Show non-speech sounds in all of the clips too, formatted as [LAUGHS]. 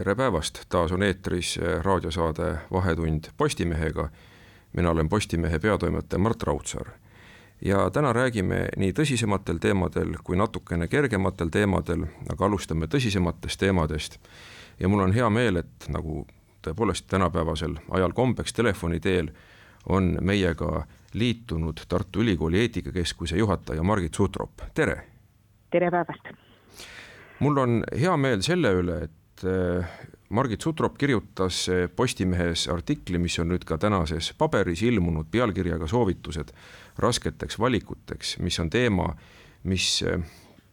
tere päevast, taas on eetris raadiosaade Vahetund Postimehega. mina olen Postimehe peatoimetaja Mart Raudsaar. ja täna räägime nii tõsisematel teemadel kui natukene kergematel teemadel, aga alustame tõsisematest teemadest. ja mul on hea meel, et nagu tõepoolest tänapäevasel ajal kombeks telefoni teel on meiega liitunud Tartu Ülikooli eetikakeskuse juhataja Margit Sutrop, tere! tere päevast! mul on hea meel selle üle, et et äh, Margit Sutrop kirjutas äh, Postimehes artikli, mis on nüüd ka tänases paberis ilmunud pealkirjaga soovitused rasketeks valikuteks, mis on teema, mis äh,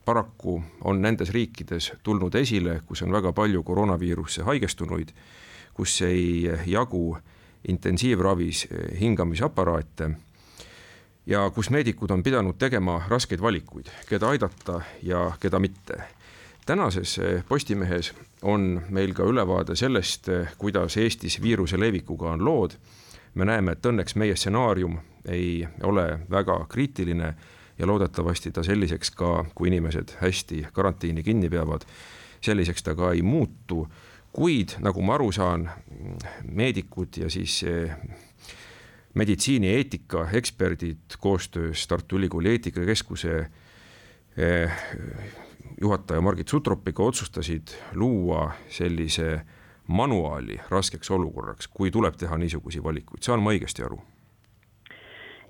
paraku on nendes riikides tulnud esile, kus on väga palju koroonaviirusse haigestunuid, kus ei jagu intensiivravis hingamisaparaate ja kus meedikud on pidanud tegema raskeid valikuid, keda aidata ja keda mitte tänases eh, Postimehes on meil ka ülevaade sellest, eh, kuidas Eestis viiruse levikuga on lood. me näeme, et õnneks meie stsenaarium ei ole väga kriitiline ja loodetavasti ta selliseks ka, kui inimesed hästi karantiini kinni peavad, selliseks ta ka ei muutu. kuid nagu ma aru saan, meedikud ja siis eh, meditsiinieetika eksperdid koostöös Tartu Ülikooli Eetikakeskuse juhataja Margit Sutropiga otsustasid luua sellise manuaali raskeks olukorraks, kui tuleb teha niisuguseid valikuid, saan ma õigesti aru?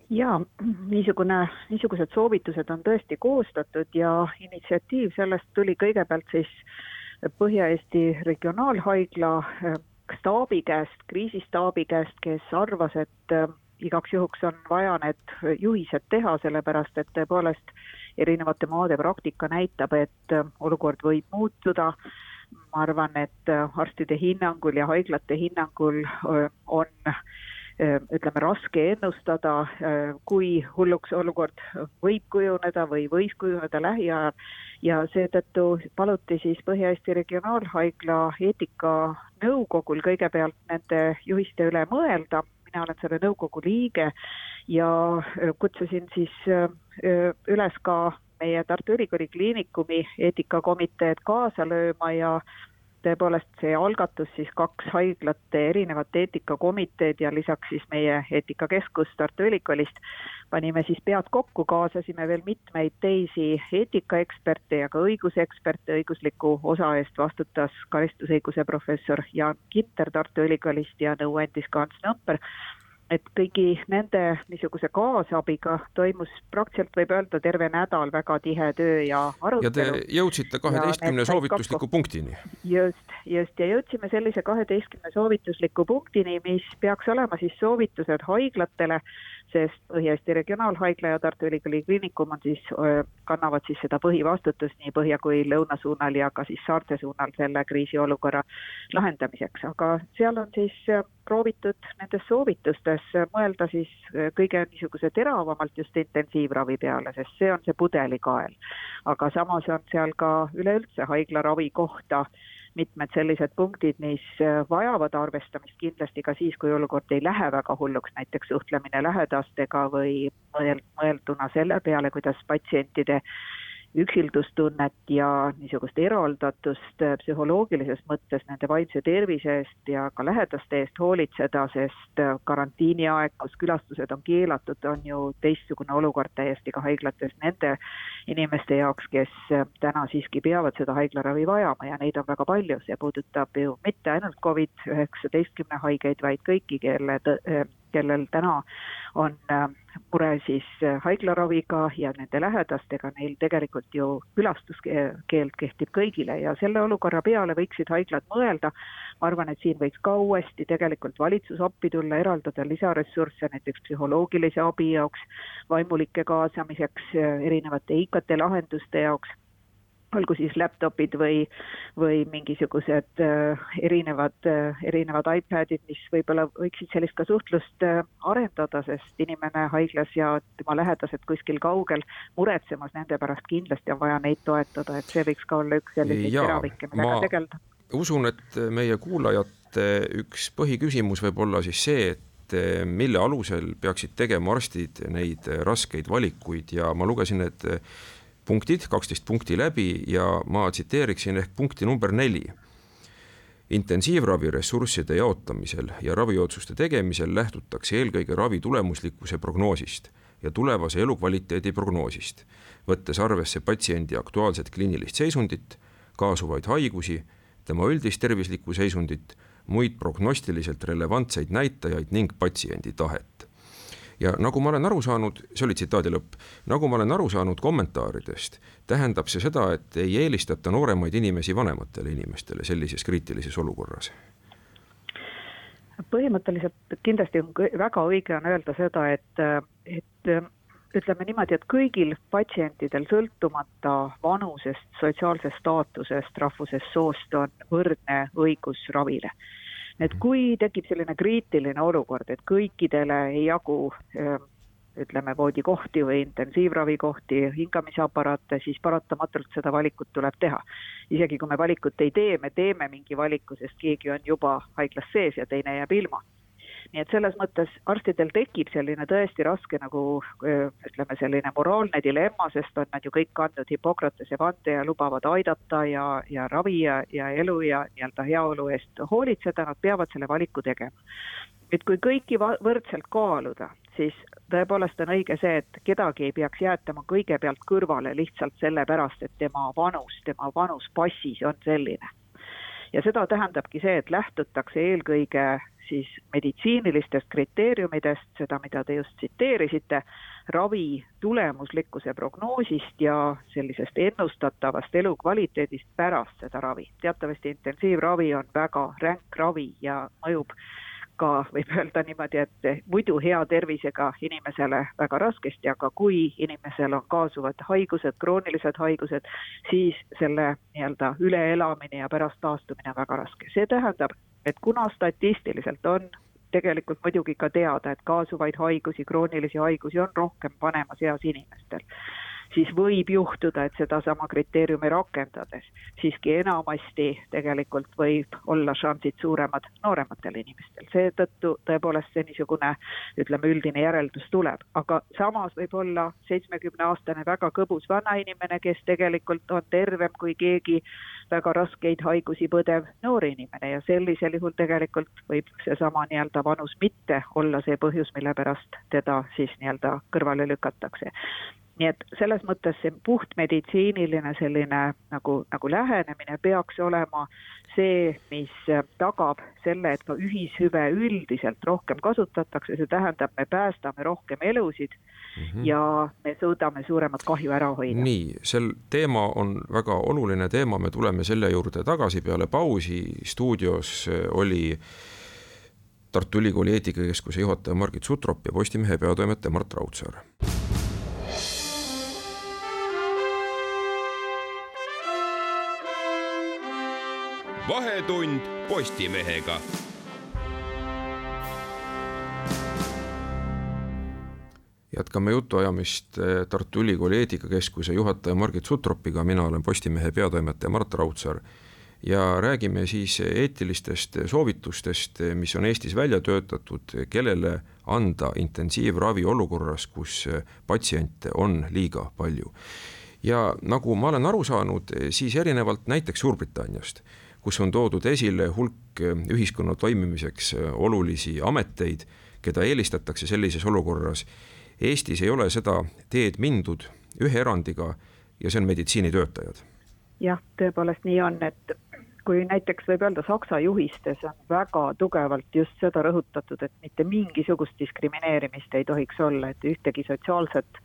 jaa, niisugune, niisugused soovitused on tõesti koostatud ja initsiatiiv sellest tuli kõigepealt siis Põhja-Eesti Regionaalhaigla eh, staabi käest, kriisistaabi käest, kes arvas, et eh, igaks juhuks on vaja need juhised teha, sellepärast et tõepoolest erinevate maade praktika näitab, et äh, olukord võib muutuda. ma arvan, et äh, arstide hinnangul ja haiglate hinnangul äh, on ütleme, raske ennustada, kui hulluks olukord võib kujuneda või võis kujuneda lähiajal ja seetõttu paluti siis Põhja-Eesti Regionaalhaigla eetikanõukogul kõigepealt nende juhiste üle mõelda, mina olen selle nõukogu liige ja kutsusin siis üles ka meie Tartu Ülikooli Kliinikumi eetikakomiteed kaasa lööma ja tõepoolest see algatus siis kaks haiglate erinevat eetikakomiteed ja lisaks siis meie eetikakeskus Tartu Ülikoolist. Panime siis pead kokku, kaasasime veel mitmeid teisi eetikaeksperte ja ka õiguseksperte, õigusliku osa eest vastutas karistusõiguse professor Jaan Kinter Tartu Ülikoolist ja nõu andis ka Ants Nõmper et kõigi nende niisuguse kaasabiga toimus praktiliselt võib öelda terve nädal väga tihe töö ja arutelu. ja te jõudsite kaheteistkümne soovitusliku punktini? just, just ja jõudsime sellise kaheteistkümne soovitusliku punktini, mis peaks olema siis soovitused haiglatele sest Põhja-Eesti Regionaalhaigla ja Tartu Ülikooli Kliinikum on siis, kannavad siis seda põhivastutust nii põhja kui lõuna suunal ja ka siis saarte suunal selle kriisiolukorra lahendamiseks, aga seal on siis proovitud nendes soovitustes mõelda siis kõige niisuguse teravamalt just intensiivravi peale, sest see on see pudelikael. aga samas on seal ka üleüldse haiglaravi kohta mitmed sellised punktid, mis äh, vajavad arvestamist kindlasti ka siis, kui olukord ei lähe väga hulluks, näiteks suhtlemine lähedastega või mõelduna selle peale, kuidas patsientide üksildustunnet ja niisugust eraldatust äh, psühholoogilises mõttes nende vaimse tervise eest ja ka lähedaste eest hoolitseda, sest äh, karantiiniaeg, kus külastused on keelatud, on ju teistsugune olukord täiesti ka haiglates nende inimeste jaoks, kes äh, täna siiski peavad seda haiglaravi vajama ja neid on väga palju, see puudutab ju mitte ainult Covid-19 haigeid, vaid kõiki, kelle kellel täna on äh, mure siis äh, haiglaraviga ja nende lähedastega, neil tegelikult ju külastuskeeld kehtib kõigile ja selle olukorra peale võiksid haiglad mõelda. ma arvan, et siin võiks ka uuesti tegelikult valitsus appi tulla, eraldada lisaressursse näiteks psühholoogilise abi jaoks, vaimulike kaasamiseks, äh, erinevate IKT lahenduste jaoks olgu siis laptop'id või, või mingisugused äh, erinevad äh,, erinevad iPadid, mis võib-olla võiksid sellist ka suhtlust äh, arendada, sest inimene haiglas ja tema lähedased kuskil kaugel muretsemas nende pärast kindlasti on vaja neid toetada, et see võiks ka olla üks selliseid teravikke, millega tegeleda. usun, et meie kuulajate üks põhiküsimus võib olla siis see, et mille alusel peaksid tegema arstid neid raskeid valikuid ja ma lugesin, et punktid, kaksteist punkti läbi ja ma tsiteeriksin ehk punkti number neli. intensiivravi ressursside jaotamisel ja raviotsuste tegemisel lähtutakse eelkõige ravi tulemuslikkuse prognoosist ja tulevase elukvaliteedi prognoosist, võttes arvesse patsiendi aktuaalset kliinilist seisundit, kaasuvaid haigusi, tema üldist tervislikku seisundit, muid prognostiliselt relevantseid näitajaid ning patsiendi tahet ja nagu ma olen aru saanud, see oli tsitaadi lõpp, nagu ma olen aru saanud kommentaaridest, tähendab see seda, et ei eelistata nooremaid inimesi vanematele inimestele sellises kriitilises olukorras? põhimõtteliselt kindlasti väga õige on öelda seda, et, et ütleme niimoodi, et kõigil patsientidel sõltumata vanusest, sotsiaalsest staatusest, rahvusest, soost on võrdne õigus ravile et kui tekib selline kriitiline olukord, et kõikidele ei jagu ütleme, voodikohti või intensiivravikohti, hingamisaparaate, siis paratamatult seda valikut tuleb teha. isegi kui me valikut ei tee, me teeme mingi valiku, sest keegi on juba haiglas sees ja teine jääb ilma nii et selles mõttes arstidel tekib selline tõesti raske nagu ütleme, selline moraalne dilemma, sest on nad ju kõik andnud Hippokratese vande ja lubavad aidata ja, ja ravi ja, ja elu ja nii-öelda heaolu eest hoolitseda, nad peavad selle valiku tegema. et kui kõiki võrdselt kaaluda, siis tõepoolest on õige see, et kedagi ei peaks jäetama kõigepealt kõrvale lihtsalt sellepärast, et tema vanus, tema vanus passis on selline ja seda tähendabki see, et lähtutakse eelkõige siis meditsiinilistest kriteeriumidest, seda, mida te just tsiteerisite, ravi tulemuslikkuse prognoosist ja sellisest ennustatavast elukvaliteedist pärast seda ravi. teatavasti intensiivravi on väga ränk ravi ja mõjub ka võib öelda niimoodi, et muidu hea tervisega inimesele väga raskesti, aga kui inimesel on kaasuvad haigused, kroonilised haigused, siis selle nii-öelda üleelamine ja pärast taastumine on väga raske. see tähendab, et kuna statistiliselt on tegelikult muidugi ka teada, et kaasuvaid haigusi, kroonilisi haigusi on rohkem vanemas eas inimestel, siis võib juhtuda, et sedasama kriteeriumi rakendades siiski enamasti tegelikult võib olla šansid suuremad noorematel inimestel. seetõttu tõepoolest see niisugune ütleme, üldine järeldus tuleb, aga samas võib olla seitsmekümneaastane väga kõbus vanainimene, kes tegelikult on tervem kui keegi väga raskeid haigusi põdev noor inimene. Ja sellisel juhul tegelikult võib seesama nii-öelda vanus mitte olla see põhjus, mille pärast teda siis nii-öelda kõrvale lükatakse nii et selles mõttes see puhtmeditsiiniline selline nagu, nagu lähenemine peaks olema see, mis tagab selle, et ka ühishüve üldiselt rohkem kasutatakse, see tähendab, me päästame rohkem elusid mm -hmm. ja me suudame suuremat kahju ära hoida. nii, sel teema on väga oluline teema, me tuleme selle juurde tagasi peale pausi, stuudios oli Tartu Ülikooli eetikakeskuse juhataja Margit Sutrop ja Postimehe peatoimetaja Mart Raudsaar vahetund Postimehega. jätkame jutuajamist eh, Tartu Ülikooli eetikakeskuse juhataja Margit Sutropiga, mina olen Postimehe peatoimetaja Mart Raudsaar ja räägime siis eetilistest soovitustest, mis on Eestis välja töötatud, kellele anda intensiivravi olukorras, kus patsiente on liiga palju. ja nagu ma olen aru saanud, siis erinevalt näiteks Suurbritanniast kus on toodud esile hulk eh, ühiskonna toimimiseks eh, olulisi ameteid, keda eelistatakse sellises olukorras. Eestis ei ole seda teed mindud ühe erandiga ja see on meditsiinitöötajad. jah, tõepoolest nii on, et kui näiteks võib öelda Saksa juhistes on väga tugevalt just seda rõhutatud, et mitte mingisugust diskrimineerimist ei tohiks olla, et ühtegi sotsiaalset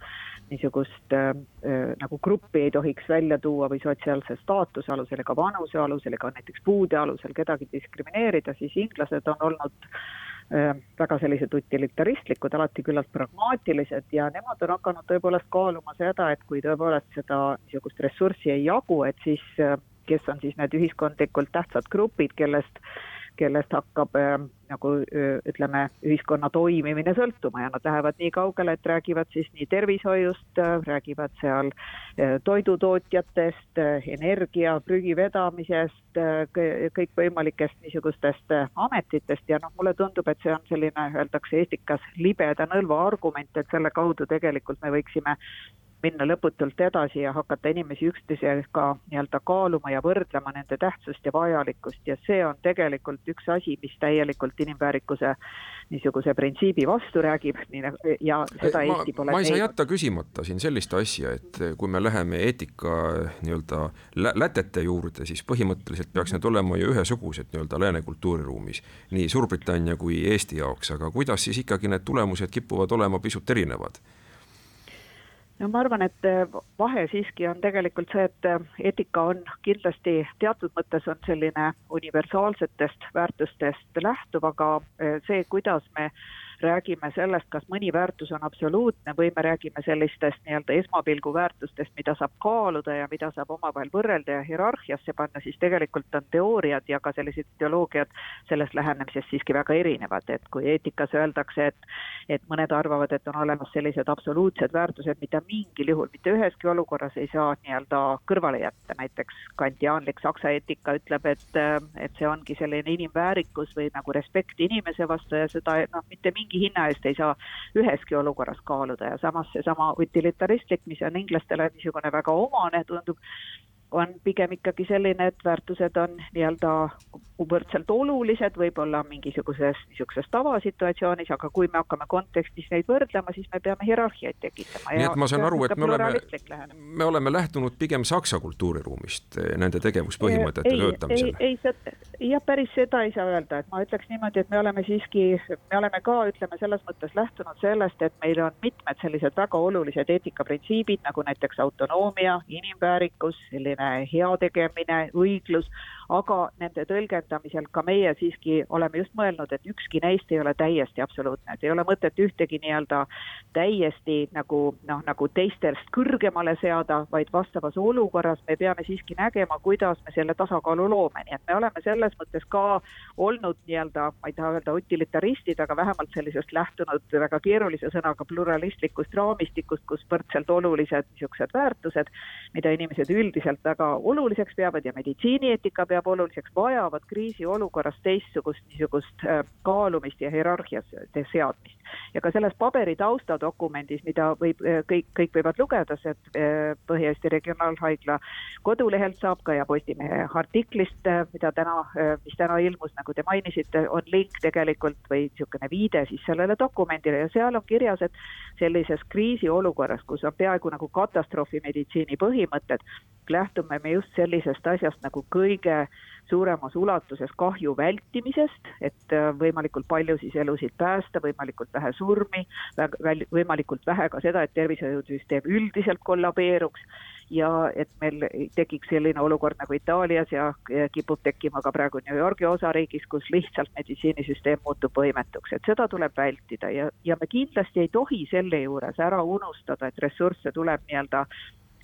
niisugust äh, äh, nagu gruppi ei tohiks välja tuua või sotsiaalse staatuse alusel ega vanuse alusel ega näiteks puude alusel kedagi diskrimineerida, siis inglased on olnud väga sellised utilitaristlikud, alati küllalt pragmaatilised ja nemad on hakanud tõepoolest kaaluma seda, et kui tõepoolest seda niisugust ressurssi ei jagu, et siis kes on siis need ühiskondlikult tähtsad grupid, kellest kellest hakkab äh, nagu ütleme, ühiskonna toimimine sõltuma ja nad lähevad nii kaugele, et räägivad siis nii tervishoiust äh,, räägivad seal äh, toidutootjatest energia, prügi vedamisest kõikvõimalikest niisugustest ametitest. Ja noh, mulle tundub, et see on selline, öeldakse Eestikas libeda nõlva argument, et selle kaudu tegelikult me võiksime minna lõputult edasi ja hakata inimesi üksteisega nii-öelda kaaluma ja võrdlema nende tähtsust ja vajalikkust. Ja see on tegelikult üks asi, mis täielikult inimväärikuse niisuguse printsiibi vastu räägib, nagu ja seda ma, Eesti pole ma ei saa jätta küsimata siin sellist asja, et kui me läheme eetika nii-öelda lätete juurde, siis põhimõtteliselt peaks need olema ju ühesugused nii-öelda lääne kultuuriruumis, nii Suurbritannia kui Eesti jaoks, aga kuidas siis ikkagi need tulemused kipuvad olema pisut erinevad? No ma arvan, et äh, vahe siiski on tegelikult see, et äh, eetika on kindlasti teatud mõttes on selline universaalsetest väärtustest lähtuv, aga äh, see, kuidas me räägime sellest, kas mõni väärtus on absoluutne või me räägime sellistest nii-öelda esmapilgu väärtustest, mida saab kaaluda ja mida saab omavahel võrrelda ja hierarhiasse panna, siis tegelikult on teooriad ja ka sellised ideoloogiad sellest lähenemisest siiski väga erinevad, et kui eetikas öeldakse, et et mõned arvavad, et on olemas sellised absoluutsed väärtused, mida mingil juhul mitte üheski olukorras ei saa nii-öelda kõrvale jätta, näiteks kantiaanlik saksa eetika ütleb, et et see ongi selline inimväärikus või nagu respekt inimese vastu ja seda noh, mitte mingi mingi hinna eest ei saa üheski olukorras kaaluda. Ja samas seesama utilitaristlik, mis on inglastele niisugune väga omane, tundub, on pigem ikkagi selline, et väärtused on nii-öelda võrdselt olulised, võib-olla mingisuguses niisuguses tavasituatsioonis, aga kui me hakkame kontekstis neid võrdlema, siis me peame hierarhiaid tekitama. nii et ma saan aru, et me oleme, me oleme lähtunud pigem Saksa kultuuriruumist eh, nende tegevuspõhimõtete töötamisel. ei, ei, ei, jah, päris seda ei saa öelda, et ma ütleks niimoodi, et me oleme siiski, me oleme ka, ütleme selles mõttes lähtunud sellest, et meil on mitmed sellised väga olulised eetikaprintsiibid, nagu näiteks autonoomia, inimväärikus, selline heategemine, õiglus, aga nende tõlgendamisel ka meie siiski oleme just mõelnud, et ükski neist ei ole täiesti absoluutne, et ei ole mõtet ühtegi nii-öelda täiesti nagu noh, nagu teistest kõrgemale seada, vaid vastavas olukorras me peame siiski nägema, kuidas me selle tasakaalu loome, nii et me oleme selles mõttes ka olnud nii-öelda, ma ei taha öelda utilitaristid, aga vähemalt sellisest lähtunud väga keerulise sõnaga pluralistlikust raamistikust, kus võrdselt olulised niisugused väärtused, mida inimesed üldiselt väga oluliseks peavad ja meditsiinieetika peab oluliseks, vajavad kriisiolukorras teistsugust niisugust äh, kaalumist ja hierarhiasse seadmist. Ja ka selles paberi taustadokumendis, mida võib, äh, kõik, kõik võivad lugeda, see äh, Põhja-Eesti Regionaalhaigla kodulehelt saab ka ja Postimehe artiklist, mida täna, mis täna ilmus, nagu te mainisite, on link tegelikult või niisugune viide siis sellele dokumendile. Ja seal on kirjas, et sellises kriisiolukorras, kus on peaaegu nagu katastroofimeditsiini põhimõtted, lähtume me just sellisest asjast nagu kõige suuremas ulatuses kahju vältimisest, et võimalikult palju siis elusid päästa, võimalikult vähe surmi, võimalikult vähe ka seda, et tervishoiusüsteem üldiselt kollabeeruks ja et meil tekiks selline olukord nagu Itaalias ja kipub tekkima ka praegu New Yorgi osariigis, kus lihtsalt meditsiinisüsteem muutub võimetuks, et seda tuleb vältida ja, ja me kindlasti ei tohi selle juures ära unustada, et ressursse tuleb nii-öelda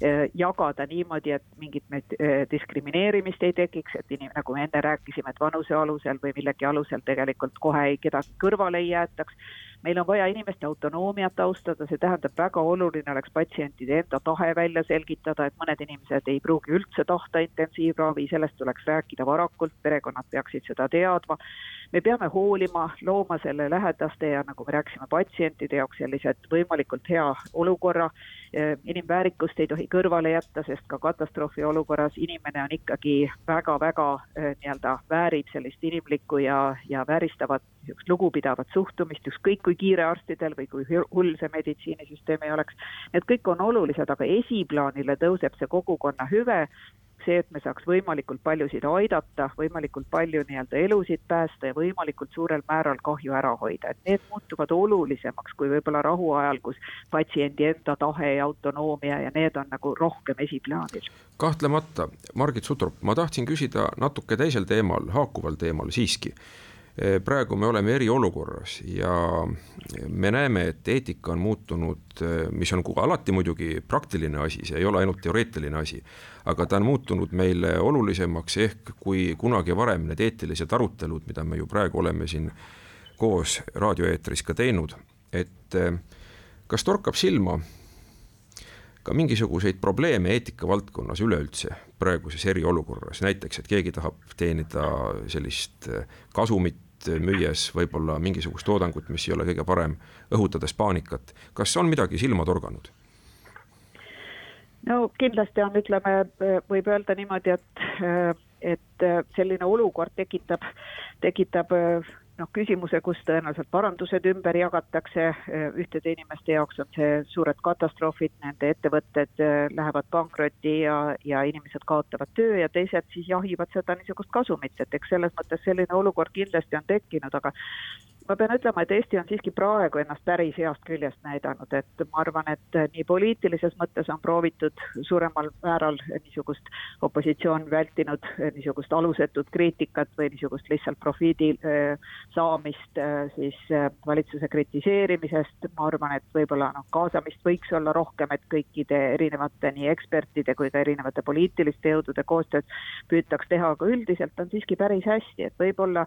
Äh, jagada niimoodi, et mingit äh, diskrimineerimist ei tekiks, et inim-, nagu me enne rääkisime, et vanuse alusel või millegi alusel tegelikult kohe ei kedagi kõrvale ei jäetaks. Meil on vaja inimeste autonoomiat austada, see tähendab, väga oluline oleks patsientide enda tahe välja selgitada, et mõned inimesed ei pruugi üldse tahta intensiivravi, sellest tuleks rääkida varakult, perekonnad peaksid seda teadma. Me peame hoolima, looma selle lähedaste ja nagu me rääkisime, patsientide jaoks sellised võimalikult hea olukorra. inimväärikust ei tohi kõrvale jätta, sest ka katastroofi olukorras inimene on ikkagi väga-väga eh, nii-öelda väärib sellist inimlikku ja, ja vääristavat niisugust lugupidavat suhtumist, ükskõik kui kiire arstidel või kui hull see meditsiinisüsteem ei oleks. Need kõik on olulised, aga esiplaanile tõuseb see kogukonna hüve see, et me saaks võimalikult paljusid aidata, võimalikult palju nii-öelda elusid päästa ja võimalikult suurel määral kahju ära hoida, et need muutuvad olulisemaks kui võib-olla rahuajal, kus patsiendi enda tahe ja autonoomia ja need on nagu rohkem esiplaanil. kahtlemata, Margit Sutrop, ma tahtsin küsida natuke teisel teemal, haakuval teemal siiski praegu me oleme eriolukorras ja me näeme, et eetika on muutunud, mis on alati muidugi praktiline asi, see ei ole ainult teoreetiline asi, aga ta on muutunud meile olulisemaks, ehk kui kunagi varem need eetilised arutelud, mida me ju praegu oleme siin koos raadioeetris ka teinud, et kas torkab silma ka mingisuguseid probleeme eetika valdkonnas üleüldse praeguses eriolukorras, näiteks et keegi tahab teenida sellist äh, kasumit, müües võib-olla mingisugust toodangut, mis ei ole kõige parem, õhutades paanikat, kas on midagi silma torganud? no kindlasti on, ütleme, võib öelda niimoodi, et, et selline olukord tekitab, tekitab noh, küsimuse, kus tõenäoliselt parandused ümber jagatakse, ühtede inimeste jaoks on see suured katastroofid, nende ettevõtted äh, lähevad pankrotti ja, ja inimesed kaotavad töö ja teised siis jahivad seda niisugust kasumit, et eks selles mõttes selline olukord kindlasti on tekkinud, aga ma pean ütlema, et Eesti on siiski praegu ennast päris heast küljest näidanud, et ma arvan, et nii poliitilises mõttes on proovitud suuremal määral niisugust opositsioon vältinud niisugust alusetut kriitikat või niisugust lihtsalt profiidi äh, saamist äh, siis äh, valitsuse kritiseerimisest, ma arvan, et võib-olla noh, kaasamist võiks olla rohkem, et kõikide erinevate nii ekspertide kui ka erinevate poliitiliste jõudude koostööd püütaks teha, aga üldiselt on siiski päris hästi, et võib-olla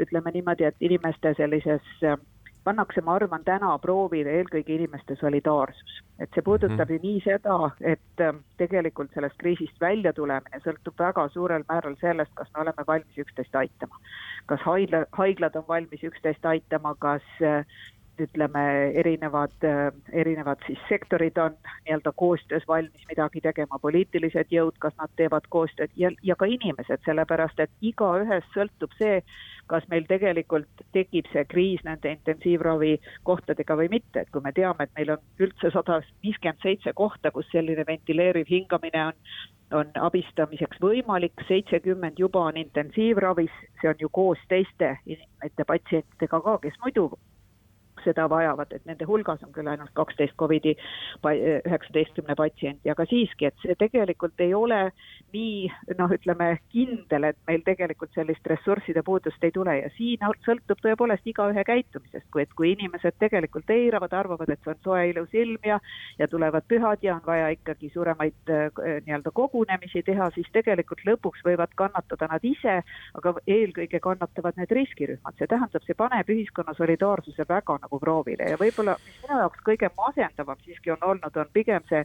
ütleme niimoodi, et inimeste sellises pannakse, ma arvan, täna proovile eelkõige inimeste solidaarsus. et see puudutab mm -hmm. ju nii seda, et äh, tegelikult sellest kriisist väljatulemine sõltub väga suurel määral sellest, kas me oleme valmis üksteist aitama. kas haigla, haiglad on valmis üksteist aitama, kas äh, ütleme, erinevad, erinevad siis sektorid on nii-öelda koostöös valmis midagi tegema, poliitilised jõud, kas nad teevad koostööd ja, ja ka inimesed, sellepärast et igaühest sõltub see, kas meil tegelikult tekib see kriis nende intensiivravi kohtadega või mitte, et kui me teame, et meil on üldse sada viiskümmend seitse kohta, kus selline ventileeriv hingamine on, on abistamiseks võimalik, seitsekümmend juba on intensiivravis, see on ju koos teiste patsientidega ka, kes muidu seda vajavad, et nende hulgas on küll ainult kaksteist Covidi üheksateistkümne patsienti, aga siiski, et see tegelikult ei ole nii noh, ütleme kindel, et meil tegelikult sellist ressursside puudust ei tule. Ja siin sõltub tõepoolest igaühe käitumisest, kui et kui inimesed tegelikult eiravad, arvavad, et see on soe ilus ilm ja ja tulevad pühad ja on vaja ikkagi suuremaid äh, nii-öelda kogunemisi teha, siis tegelikult lõpuks võivad kannatada nad ise, aga eelkõige kannatavad need riskirühmad, see tähendab, see paneb ühiskonna solidaarsuse väga nagu nagu proovile ja võib-olla, mis minu jaoks kõige masendavam siiski on olnud, on pigem see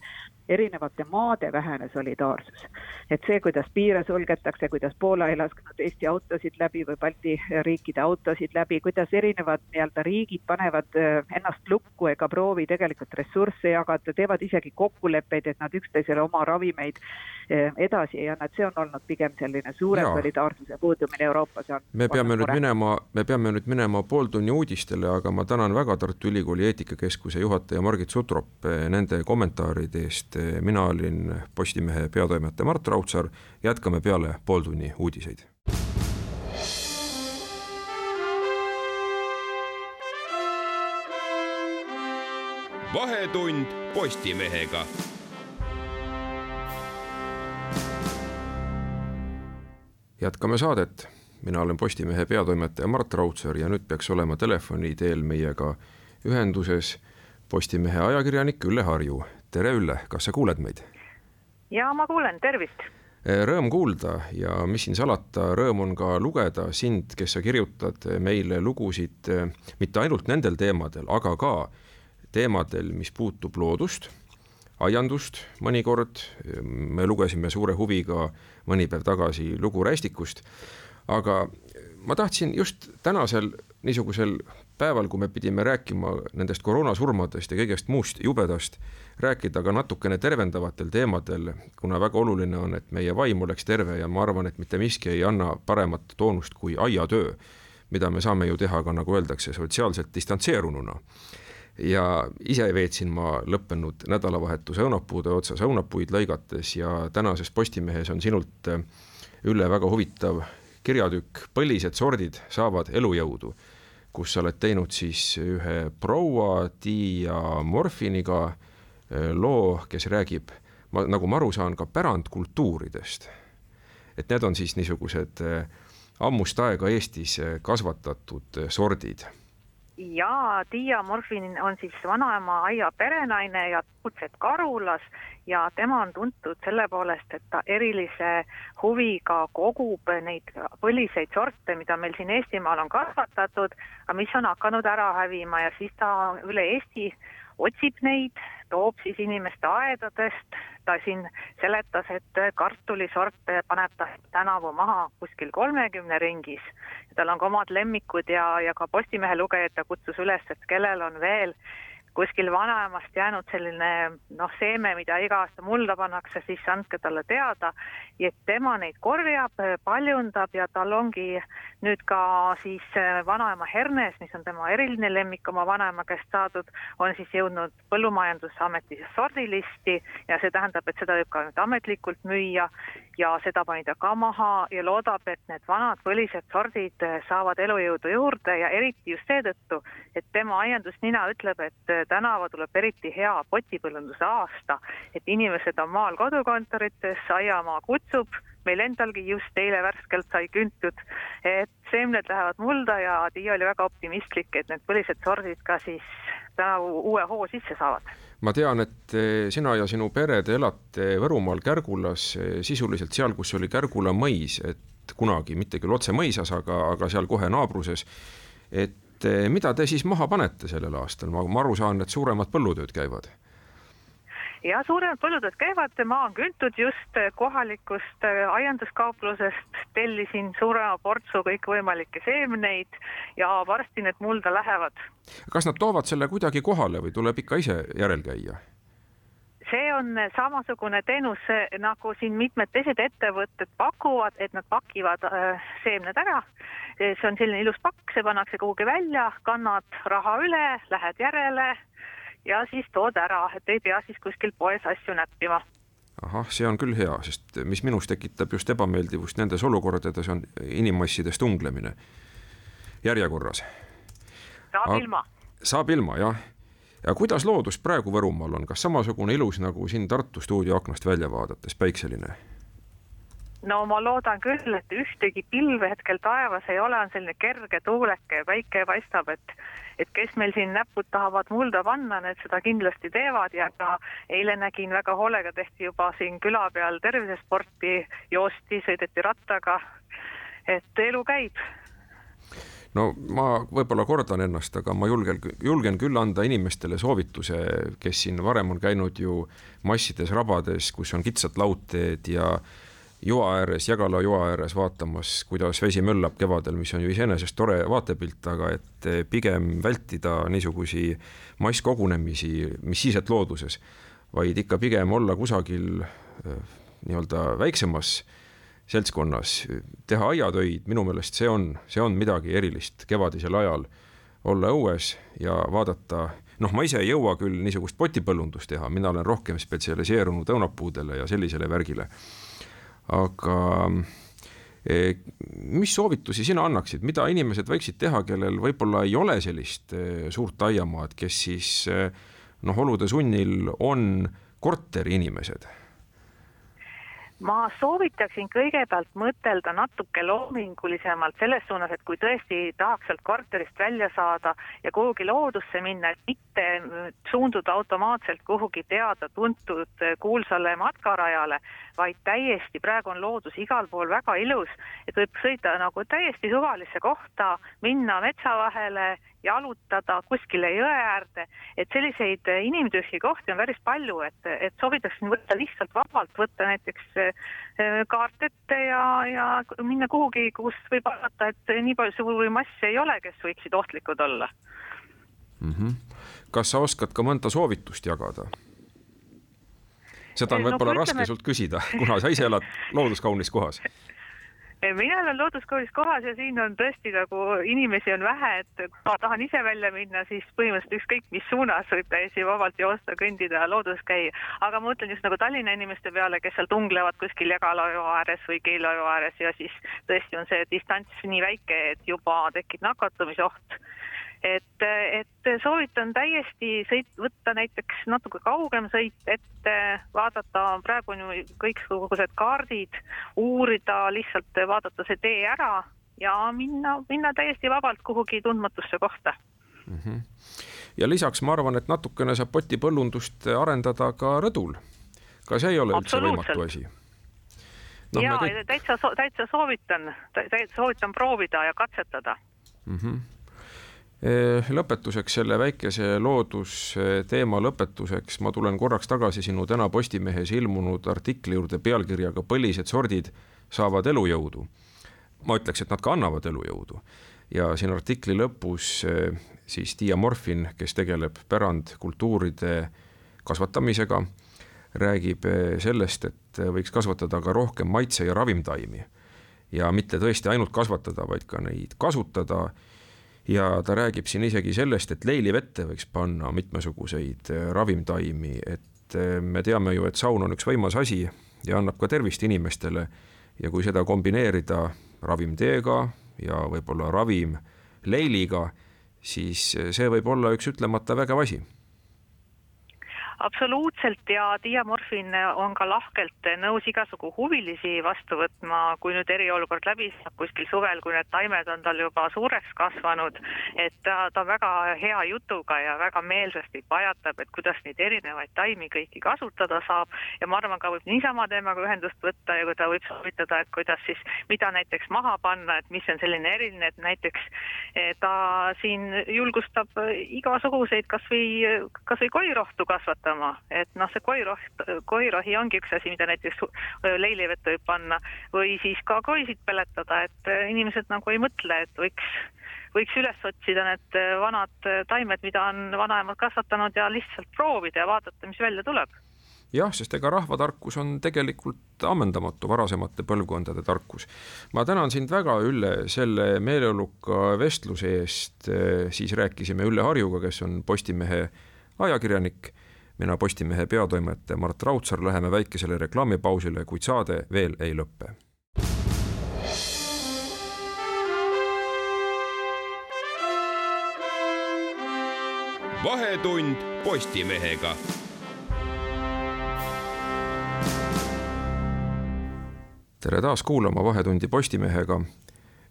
erinevate maade vähene solidaarsus. et see, kuidas piire sulgetakse, kuidas Poola ei lasknud Eesti autosid läbi või Balti riikide autosid läbi, kuidas erinevad nii-öelda riigid panevad äh, ennast lukku ega proovi tegelikult ressursse jagada, teevad isegi kokkuleppeid, et nad üksteisele oma ravimeid äh, edasi ei anna, et see on olnud pigem selline suurem solidaarsuse puudumine Euroopas. me peame nüüd minema, me peame nüüd minema pooltunni uudistele, aga ma tänan väga Tartu Ülikooli eetikakeskuse juhataja Margit Sutrop eh, nende kommentaaride eest. Eh, mina olin Postimehe peatoimetaja Mart Raudsaar, jätkame peale pooltunni uudiseid. vahetund Postimehega jätkame saadet mina olen Postimehe peatoimetaja Mart Raudsaar ja nüüd peaks olema telefoni teel meiega ühenduses Postimehe ajakirjanik Ülle Harju. tere, Ülle, kas sa kuuled meid? ja ma kuulen, tervist. Eh, rõõm kuulda ja mis siin salata, rõõm on ka lugeda sind, kes sa kirjutad meile lugusid eh, mitte ainult nendel teemadel, aga ka teemadel, mis puutub loodust, aiandust mõnikord, me lugesime suure huviga mõni päev tagasi lugu rästikust aga ma tahtsin just tänasel niisugusel päeval, kui me pidime rääkima nendest koroonasurmadest ja kõigest muust jubedast, rääkida ka natukene tervendavatel teemadel, kuna väga oluline on, et meie vaim oleks terve ja ma arvan, et mitte miski ei anna paremat toonust kui aiatöö, mida me saame ju teha ka, nagu öeldakse, sotsiaalselt distantseerununa. Ja ise veetsin ma lõppenud nädalavahetuse õunapuude otsas õunapuid lõigates ja tänases Postimehes on sinult, Ülle, väga huvitav kirjatükk Põlised sordid saavad elujõudu, kus sa oled teinud siis ühe proua Tiia Morfiniga eh, loo, kes räägib, ma, nagu ma aru saan, ka pärandkultuuridest. et need on siis niisugused eh, ammust aega Eestis kasvatatud sordid ja Tiia Morfin on siis vanaema aia perenaine ja tegutseb Karulas ja tema on tuntud selle poolest, et ta erilise huviga kogub neid põliseid sorte, mida meil siin Eestimaal on kasvatatud, aga mis on hakanud ära hävima ja siis ta üle Eesti otsib neid, toob siis inimeste aedadest, ta siin seletas, et kartulisorte paneb ta tänavu maha kuskil kolmekümne ringis. tal on ka omad lemmikud ja, ja ka Postimehe lugejad ta kutsus üles, et kellel on veel kuskil vanaemast jäänud selline noh, seeme, mida iga aasta mulda pannakse, siis andke talle teada. et tema neid korjab, paljundab ja tal ongi nüüd ka siis äh, vanaema hernes, mis on tema eriline lemmik oma vanaema käest saadud, on siis jõudnud Põllumajandusameti sordilisti ja see tähendab, et seda võib ka nüüd ametlikult müüa ja seda pani ta ka maha ja loodab, et need vanad põlised sordid äh, saavad elujõudu juurde ja eriti just seetõttu, et tema aiandusnina ütleb, et äh, tänava tuleb eriti hea potipõllunduse aasta, et inimesed on maal kodukontorites, aiamaa kutsub, meil endalgi just eile värskelt sai küntud, et seemned lähevad mulda ja Tiia oli väga optimistlik, et need põlised sordid ka siis tänavu uue hoo sisse saavad ma tean, et eh, sina ja sinu pere, te elate Võrumaal Kärgulas, eh, sisuliselt seal, kus oli Kärgula mõis, et kunagi, mitte küll otse mõisas, aga, aga seal kohe naabruses. et eh, mida te siis maha panete sellel aastal, ma, ma aru saan, et suuremad põllutööd käivad ja suuremad põllutööd käivad, maa on küntud just kohalikust aianduskauplusest, tellisin suurema portsu kõikvõimalikke seemneid ja varsti need mulda lähevad. kas nad toovad selle kuidagi kohale või tuleb ikka ise järel käia? See on samasugune teenus, nagu siin mitmed teised ettevõtted pakuvad, et nad pakivad äh, seemned ära. see on selline ilus pakk, see pannakse kuhugi välja, kannad raha üle, lähed järele ja siis tood ära, et ei pea siis kuskil poes asju näppima ahah, see on küll hea, sest mis minus tekitab just ebameeldivust nendes olukordades, on inimmassidest unglemine järjekorras. saab ilma. saab ilma, jah. Ja kuidas loodus praegu Võrumaal on, kas samasugune ilus nagu siin Tartu stuudio aknast välja vaadates, päikseline? no ma loodan küll, et ühtegi pilve hetkel taevas ei ole, on selline kerge tuuleke ja päike paistab, et et kes meil siin näpud tahavad mulda panna, need seda kindlasti teevad ja ka eile nägin väga hoolega tehti juba siin küla peal tervisesporti, joosti, sõideti rattaga. et elu käib no ma võib-olla kordan ennast, aga ma julgen, julgen küll anda inimestele soovituse, kes siin varem on käinud ju massides rabades, kus on kitsad laudteed ja joa ääres, Jägala joa ääres vaatamas, kuidas vesi möllab kevadel, mis on ju iseenesest tore vaatepilt, aga et pigem vältida niisugusi masskogunemisi, mis siis, et looduses, vaid ikka pigem olla kusagil äh, nii-öelda väiksemas seltskonnas, teha aiatöid, minu meelest see on, see on midagi erilist kevadisel ajal, olla õues ja vaadata noh, ma ise ei jõua küll niisugust potipõllundust teha, mina olen rohkem spetsialiseerunud õunapuudele ja sellisele värgile. Aga eh, mis soovitusi sina annaksid, mida inimesed võiksid teha, kellel võib-olla ei ole sellist eh, suurt aiamaad, kes siis eh, noh, olude sunnil on korteriinimesed ma soovitaksin kõigepealt mõtelda natuke loomingulisemalt selles suunas, et kui tõesti tahaks sealt korterist välja saada ja kuhugi loodusse minna, et mitte suunduda automaatselt kuhugi teada-tuntud kuulsale matkarajale, vaid täiesti, praegu on loodus igal pool väga ilus, et võib sõita nagu täiesti suvalisse kohta, minna metsa vahele jalutada kuskile jõe äärde, et selliseid inimtühji kohti on päris palju, et, et soovitaksin võtta lihtsalt vabalt, võtta näiteks eh, kaart ette ja, ja minna kuhugi, kus võib arvata, et nii palju suuri masse ei ole, kes võiksid ohtlikud olla mm. -hmm. kas sa oskad ka mõnda soovitust jagada? seda on võib-olla no, raske sult küsida, [LAUGHS] kuna sa ise elad looduskaunis kohas [LAUGHS] mina olen looduskaunis kohas ja siin on tõesti nagu inimesi on vähe, et kui ma tahan ise välja minna, siis põhimõtteliselt ükskõik mis suunas võib täiesti vabalt joosta, kõndida looduses käia. aga ma mõtlen just nagu Tallinna inimeste peale, kes seal tunglevad kuskil Jägala joo ääres või Keila joo ääres ja siis tõesti on see distants nii väike, et juba tekib nakatumisoht et, et soovitan täiesti sõit, võtta näiteks natuke kaugem sõit ette, vaadata, praegu on ju kõiksugused kaardid, uurida lihtsalt, vaadata see tee ära ja minna, minna täiesti vabalt kuhugi tundmatusse kohta mm. -hmm. ja lisaks ma arvan, et natukene saab potipõllundust arendada ka rõdul. ka see ei ole üldse võimatu asi no,. ja kõik... täitsa, täitsa soovitan, täitsa soovitan proovida ja katsetada mm. -hmm lõpetuseks selle väikese loodusteema lõpetuseks ma tulen korraks tagasi sinu täna Postimehes ilmunud artikli juurde pealkirjaga Põlised sordid saavad elujõudu. ma ütleks, et nad ka annavad elujõudu ja siin artikli lõpus eh, siis Tiia Morfin, kes tegeleb pärandkultuuride kasvatamisega räägib eh, sellest, et eh, võiks kasvatada ka rohkem maitse- ja ravimtaimi. ja mitte tõesti ainult kasvatada, vaid ka neid kasutada. Ja ta räägib siin isegi sellest, et leilivette võiks panna mitmesuguseid eh, ravimtaimi, et me teame ju, et saun on üks võimas asi ja annab ka tervist inimestele. ja kui seda kombineerida ravimteega ja võib-olla ravim leiliga, siis see võib olla üks ütlemata vägev asi absoluutselt ja diamorfin on ka lahkelt nõus igasugu huvilisi vastu võtma, kui nüüd eriolukord läbi saab kuskil suvel, kui need taimed on tal juba suureks kasvanud, et ta, ta on väga hea jutuga ja väga meelsasti pajatab, et kuidas neid erinevaid taimi kõiki kasutada saab. Ja ma arvan, ka võib niisama temaga ühendust võtta ja kui ta võib soovitada, et kuidas siis, mida näiteks maha panna, et mis on selline eriline, et näiteks eh, ta siin julgustab igasuguseid kasvõi, kasvõi koirohtu kasvatada kasvatama, et noh, see koiroht, koirohi ongi üks asi, mida näiteks leilivette võib panna. Või siis ka koisid peletada, et äh, inimesed nagu ei mõtle, et võiks, võiks üles otsida need äh, vanad äh, taimed, mida on vanaemad kasvatanud ja lihtsalt proovida ja vaadata, mis välja tuleb. Jah, sest ega rahvatarkus on tegelikult ammendamatu, varasemate põlvkondade tarkus. ma tänan sind väga, Ülle, selle meeleoluka vestluse eest, siis rääkisime Ülle Harjuga, kes on Postimehe ajakirjanik mina Postimehe peatoimetaja Mart Raudsaar läheme väikesele reklaamipausile, kuid saade veel ei lõppe. vahetund Postimehega tere taas kuulama Vahetundi Postimehega.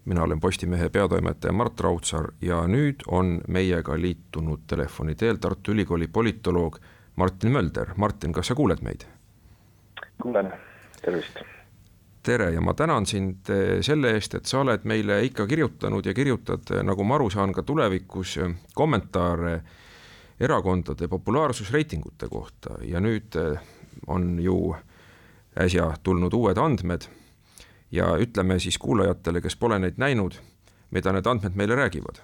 mina olen Postimehe peatoimetaja Mart Raudsaar ja nüüd on meiega liitunud telefoni teel Tartu Ülikooli politoloog Martin Mölder. Martin, kas sa kuuled meid? kuulen, tervist. tere ja ma tänan sind eh, selle eest, et sa oled meile ikka kirjutanud ja kirjutad, eh, nagu ma aru saan, ka tulevikus eh, kommentaare erakondade populaarsusreitingute kohta ja nüüd on ju äsja tulnud uued andmed ja ütleme siis kuulajatele, kes pole neid näinud, mida need andmed meile räägivad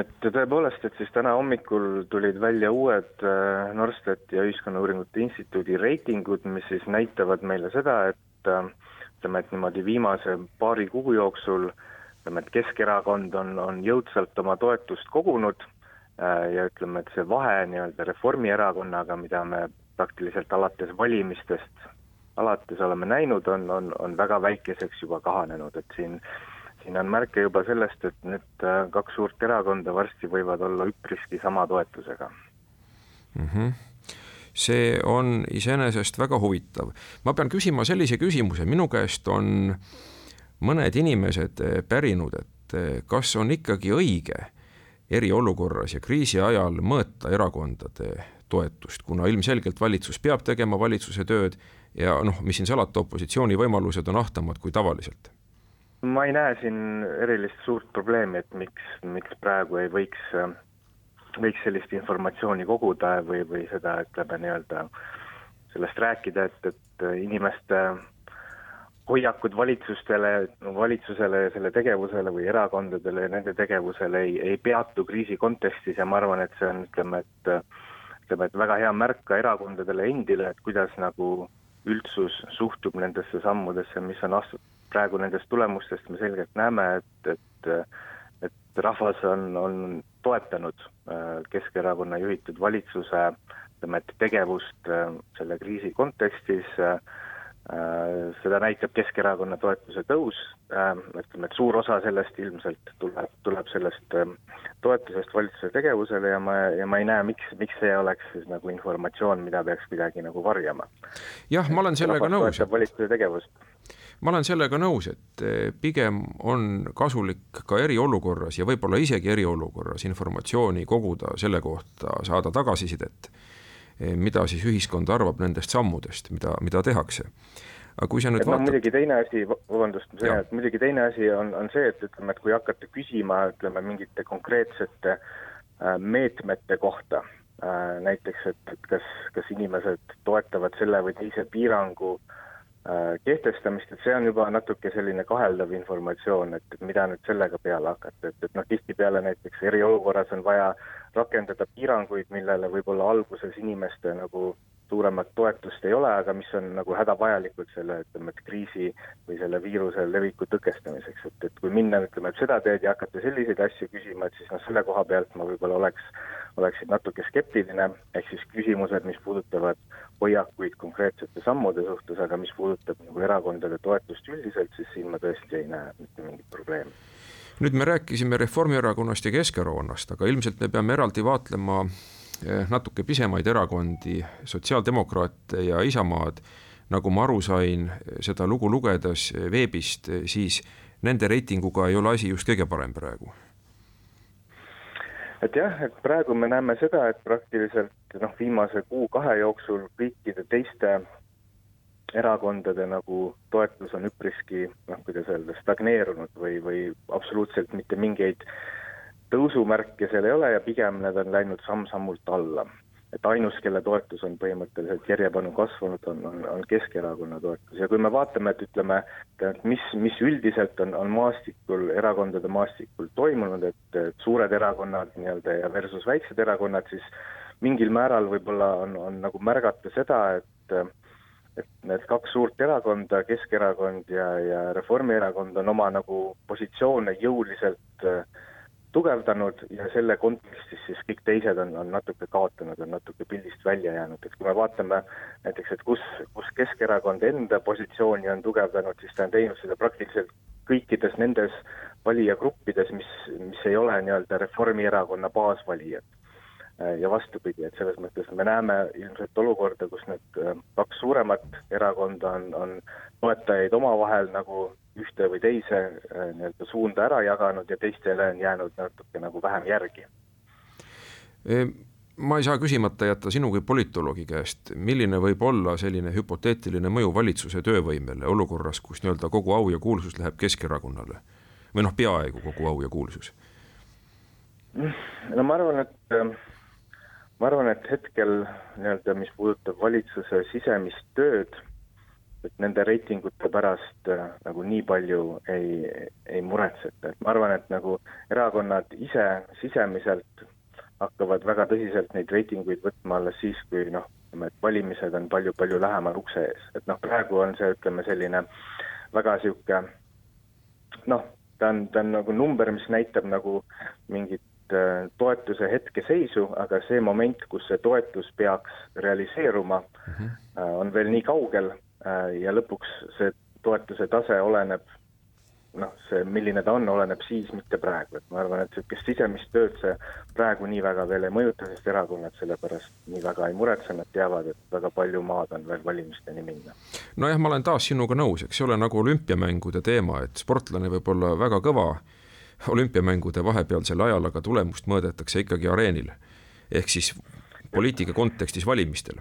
et tõepoolest, et siis täna hommikul tulid välja uued äh, Norstati ja Ühiskonnauuringute Instituudi reitingud, mis siis näitavad meile seda, et äh, ütleme, et niimoodi viimase paari kuu jooksul ütleme, et Keskerakond on, on jõudsalt oma toetust kogunud äh, ja ütleme, et see vahe nii-öelda Reformierakonnaga, mida me praktiliselt alates valimistest alates oleme näinud, on, on, on väga väikeseks juba kahanenud, et siin siin on märke juba sellest, et need äh, kaks suurt erakonda varsti võivad olla üpriski sama toetusega mm. -hmm see on iseenesest väga huvitav. ma pean küsima sellise küsimuse, minu käest on mõned inimesed äh, pärinud, et äh, kas on ikkagi õige eriolukorras ja kriisi ajal mõõta erakondade toetust, kuna ilmselgelt valitsus peab tegema valitsuse tööd ja noh, mis siin salata, opositsiooni võimalused on ahtamad kui tavaliselt ma ei näe siin erilist suurt probleemi, et miks, miks praegu ei võiks, võiks sellist informatsiooni koguda või, või seda, ütleme nii-öelda sellest rääkida, et, et inimeste hoiakud valitsustele, valitsusele ja selle tegevusele või erakondadele ja nende tegevusele ei, ei peatu kriisi kontekstis ja ma arvan, et see on, ütleme, et ütleme, et väga hea märk ka erakondadele endile, et kuidas nagu üldsus suhtub nendesse sammudesse, mis on astutud praegu nendest tulemustest me selgelt näeme, et, et et rahvas on, on toetanud äh, Keskerakonna juhitud valitsuse ütleme, et tegevust äh, selle kriisi kontekstis, äh, seda näitab Keskerakonna toetuse tõus, äh, ütleme, et suur osa sellest ilmselt tuleb, tuleb sellest ähm, toetusest valitsuse tegevusele ja ma, ja ma ei näe, miks, miks see oleks siis nagu informatsioon, mida peaks kuidagi nagu varjama. jah, ma olen sellega nõus. valitsuse tegevust ma olen sellega nõus, et eh, pigem on kasulik ka eriolukorras ja võib-olla isegi eriolukorras informatsiooni koguda selle kohta, saada tagasisidet mida siis ühiskond arvab nendest sammudest, mida, mida tehakse. aga kui sa nüüd et vaatad no muidugi teine asi, vabandust, ma sõidan, et muidugi teine asi on, on see, et ütleme, et kui hakata küsima, ütleme, mingite konkreetsete äh, meetmete kohta, äh, näiteks, et, et kas, kas inimesed toetavad selle või teise piirangu äh, kehtestamist, et see on juba natuke selline kaheldav informatsioon, et, et mida nüüd sellega peale hakata, et, et noh, tihtipeale näiteks eriolukorras on vaja rakendada piiranguid, millele võib-olla alguses inimeste nagu suuremat toetust ei ole, aga mis on nagu hädavajalikud selle, ütleme, et kriisi või selle viiruse leviku tõkestamiseks, et, et kui minna, ütleme, et seda teed ja hakata selliseid asju küsima, et siis noh, selle koha pealt ma võib-olla oleks, oleksin natuke skeptiline, ehk siis küsimused, mis puudutavad hoiakuid konkreetsete sammude suhtes, aga mis puudutab nagu erakondade toetust üldiselt, siis siin ma tõesti ei näe mitte mingit probleemi nüüd me rääkisime Reformierakonnast ja Keskerakonnast, aga ilmselt me peame eraldi vaatlema eh, natuke pisemaid erakondi, sotsiaaldemokraate ja Isamaad, nagu ma aru sain seda lugu lugedes veebist, siis nende reitinguga ei ole asi just kõige parem praegu. et jah, et praegu me näeme seda, et praktiliselt noh, viimase kuu-kahe jooksul kõikide teiste erakondade nagu toetus on üpriski noh, kuidas öelda, stagneerunud või, või absoluutselt mitte mingeid tõusumärke seal ei ole ja pigem need on läinud samm-sammult alla. et ainus, kelle toetus on põhimõtteliselt järjepanu kasvanud, on, on, on Keskerakonna toetus ja kui me vaatame, et ütleme, et mis, mis üldiselt on, on maastikul, erakondade maastikul toimunud, et, suured erakonnad nii-öelda ja versus väiksed erakonnad, siis mingil määral võib-olla on, on nagu märgata seda, et et need kaks suurt erakonda, Keskerakond ja, ja Reformierakond on oma nagu positsioone jõuliselt äh, tugevdanud ja selle kontekstis siis kõik teised on, on natuke kaotanud, on natuke pildist välja jäänud, et kui me vaatame näiteks, et kus, kus Keskerakond enda positsiooni on tugevdanud, siis ta on teinud seda praktiliselt kõikides nendes valijagruppides, mis, mis ei ole nii-öelda Reformierakonna baasvalijad ja vastupidi, et selles mõttes me näeme ilmselt olukorda, kus need äh, kaks suuremat erakonda on, on toetajaid omavahel nagu ühte või teise äh, nii-öelda suunda ära jaganud ja teistele on jäänud natuke nagu vähem järgi. ma ei saa küsimata jätta sinu kui politoloogi käest, milline võib olla selline hüpoteetiline mõju valitsuse töövõimele olukorras, kus nii-öelda kogu au ja kuulsus läheb Keskerakonnale või noh, peaaegu kogu au ja kuulsus? no ma arvan, et ma arvan, et hetkel nii-öelda, mis puudutab valitsuse sisemist tööd, et nende reitingute pärast äh, nagu nii palju ei, ei muretseta, et ma arvan, et nagu erakonnad ise sisemiselt hakkavad väga tõsiselt neid reitinguid võtma alles siis, kui noh, ütleme, et valimised on palju-palju lähemal ukse ees, et noh, praegu on see, ütleme, selline väga niisugune noh, ta on, ta on nagu number, mis näitab nagu mingit toetuse hetkeseisu, aga see moment, kus see toetus peaks realiseeruma mm, -hmm. on veel nii kaugel äh, ja lõpuks see toetuse tase oleneb noh, see, milline ta on, oleneb siis, mitte praegu, et ma arvan, et niisugust sisemist tööd see praegu nii väga veel ei mõjuta, sest erakonnad sellepärast nii väga ei muretse, nad teavad, et väga palju maad on veel valimisteni minna. nojah, ma olen taas sinuga nõus, eks ole, nagu olümpiamängude teema, et sportlane võib olla väga kõva olümpiamängude vahepealsel ajal, aga tulemust mõõdetakse ikkagi areenil. ehk siis poliitika kontekstis valimistel.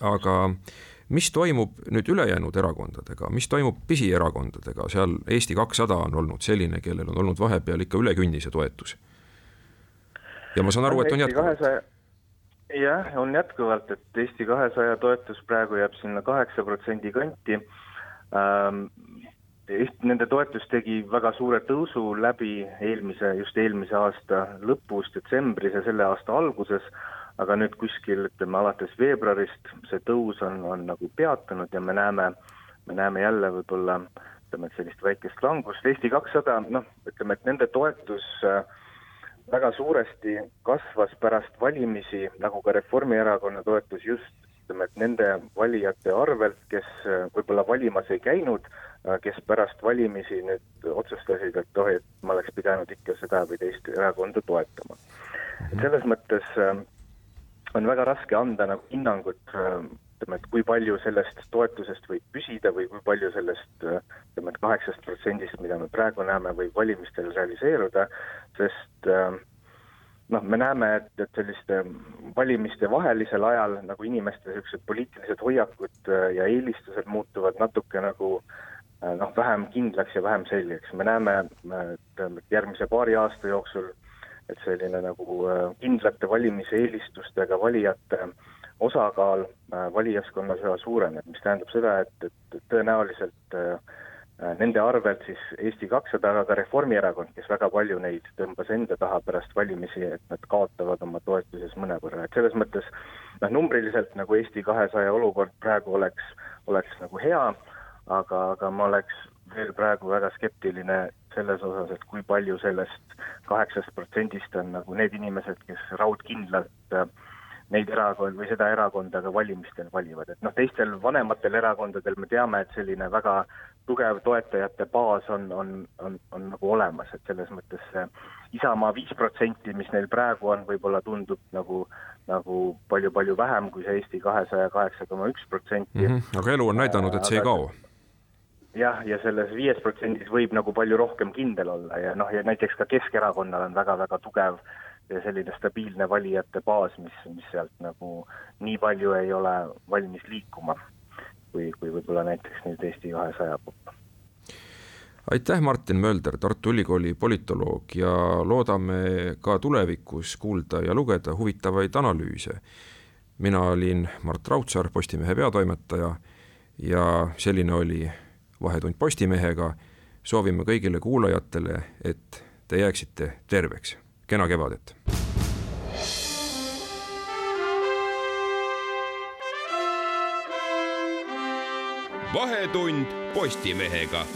aga mis toimub nüüd ülejäänud erakondadega, mis toimub pisierakondadega, seal Eesti kakssada on olnud selline, kellel on olnud vahepeal ikka üle künnise toetus. ja ma saan aru, et on jätkuvalt. jah, on jätkuvalt, et Eesti kahesaja toetus praegu jääb sinna kaheksa protsendi kanti ähm, Nende toetus tegi väga suure tõusu läbi eelmise, just eelmise aasta lõpus, detsembris ja selle aasta alguses, aga nüüd kuskil ütleme alates veebruarist see tõus on, on nagu peatunud ja me näeme, me näeme jälle võib-olla ütleme, et sellist väikest langust, Eesti kakssada, noh, ütleme, et nende toetus äh, väga suuresti kasvas pärast valimisi, nagu ka Reformierakonna toetus just ütleme, et nende valijate arvelt, kes võib-olla valimas ei käinud, kes pärast valimisi nüüd otsustasid, et oh, et ma oleks pidanud ikka seda või teist erakonda toetama. et selles mõttes on väga raske anda nagu hinnangut ütleme, et kui palju sellest toetusest võib püsida või kui palju sellest ütleme, et kaheksast protsendist, mida me praegu näeme, võib valimistel realiseeruda, sest noh, me näeme, et, et selliste valimiste vahelisel ajal nagu inimeste niisugused poliitilised hoiakud ja eelistused muutuvad natuke nagu noh, vähem kindlaks ja vähem selgeks, me näeme, et järgmise paari aasta jooksul et selline nagu kindlate valimiseelistustega valijate osakaal valijaskonnas üha suureneb, mis tähendab seda, et, et tõenäoliselt nende arvelt siis Eesti kakssada, aga ka Reformierakond, kes väga palju neid tõmbas enda taha pärast valimisi, et nad kaotavad oma toetuses mõnevõrra, et selles mõttes noh, numbriliselt nagu Eesti kahesaja olukord praegu oleks, oleks nagu hea, aga, aga ma oleks veel praegu väga skeptiline selles osas, et kui palju sellest kaheksast protsendist on nagu need inimesed, kes raudkindlalt äh, neid erakond või seda erakonda ka valimistel valivad, et noh, teistel vanematel erakondadel me teame, et selline väga tugev toetajate baas on, on, on, on nagu olemas, et selles mõttes see Isamaa viis protsenti, mis neil praegu on, võib-olla tundub nagu, nagu palju-palju vähem kui see Eesti kahesaja kaheksa koma üks protsenti. Mhm, aga elu on näidanud, et see ei kao jah, ja selles viies protsendis võib nagu palju rohkem kindel olla ja noh, ja näiteks ka Keskerakonnal on väga-väga tugev ja selline stabiilne valijate baas, mis, mis sealt nagu nii palju ei ole valmis liikuma, kui, kui võib-olla näiteks nüüd Eesti kahesaja poolt. aitäh, Martin Mölder, Tartu Ülikooli politoloog ja loodame ka tulevikus kuulda ja lugeda huvitavaid analüüse. mina olin Mart Raudsaar, Postimehe peatoimetaja ja selline oli Vahetund Postimehega. soovime kõigile kuulajatele, et te jääksite terveks. kena kevadet. vahetund Postimehega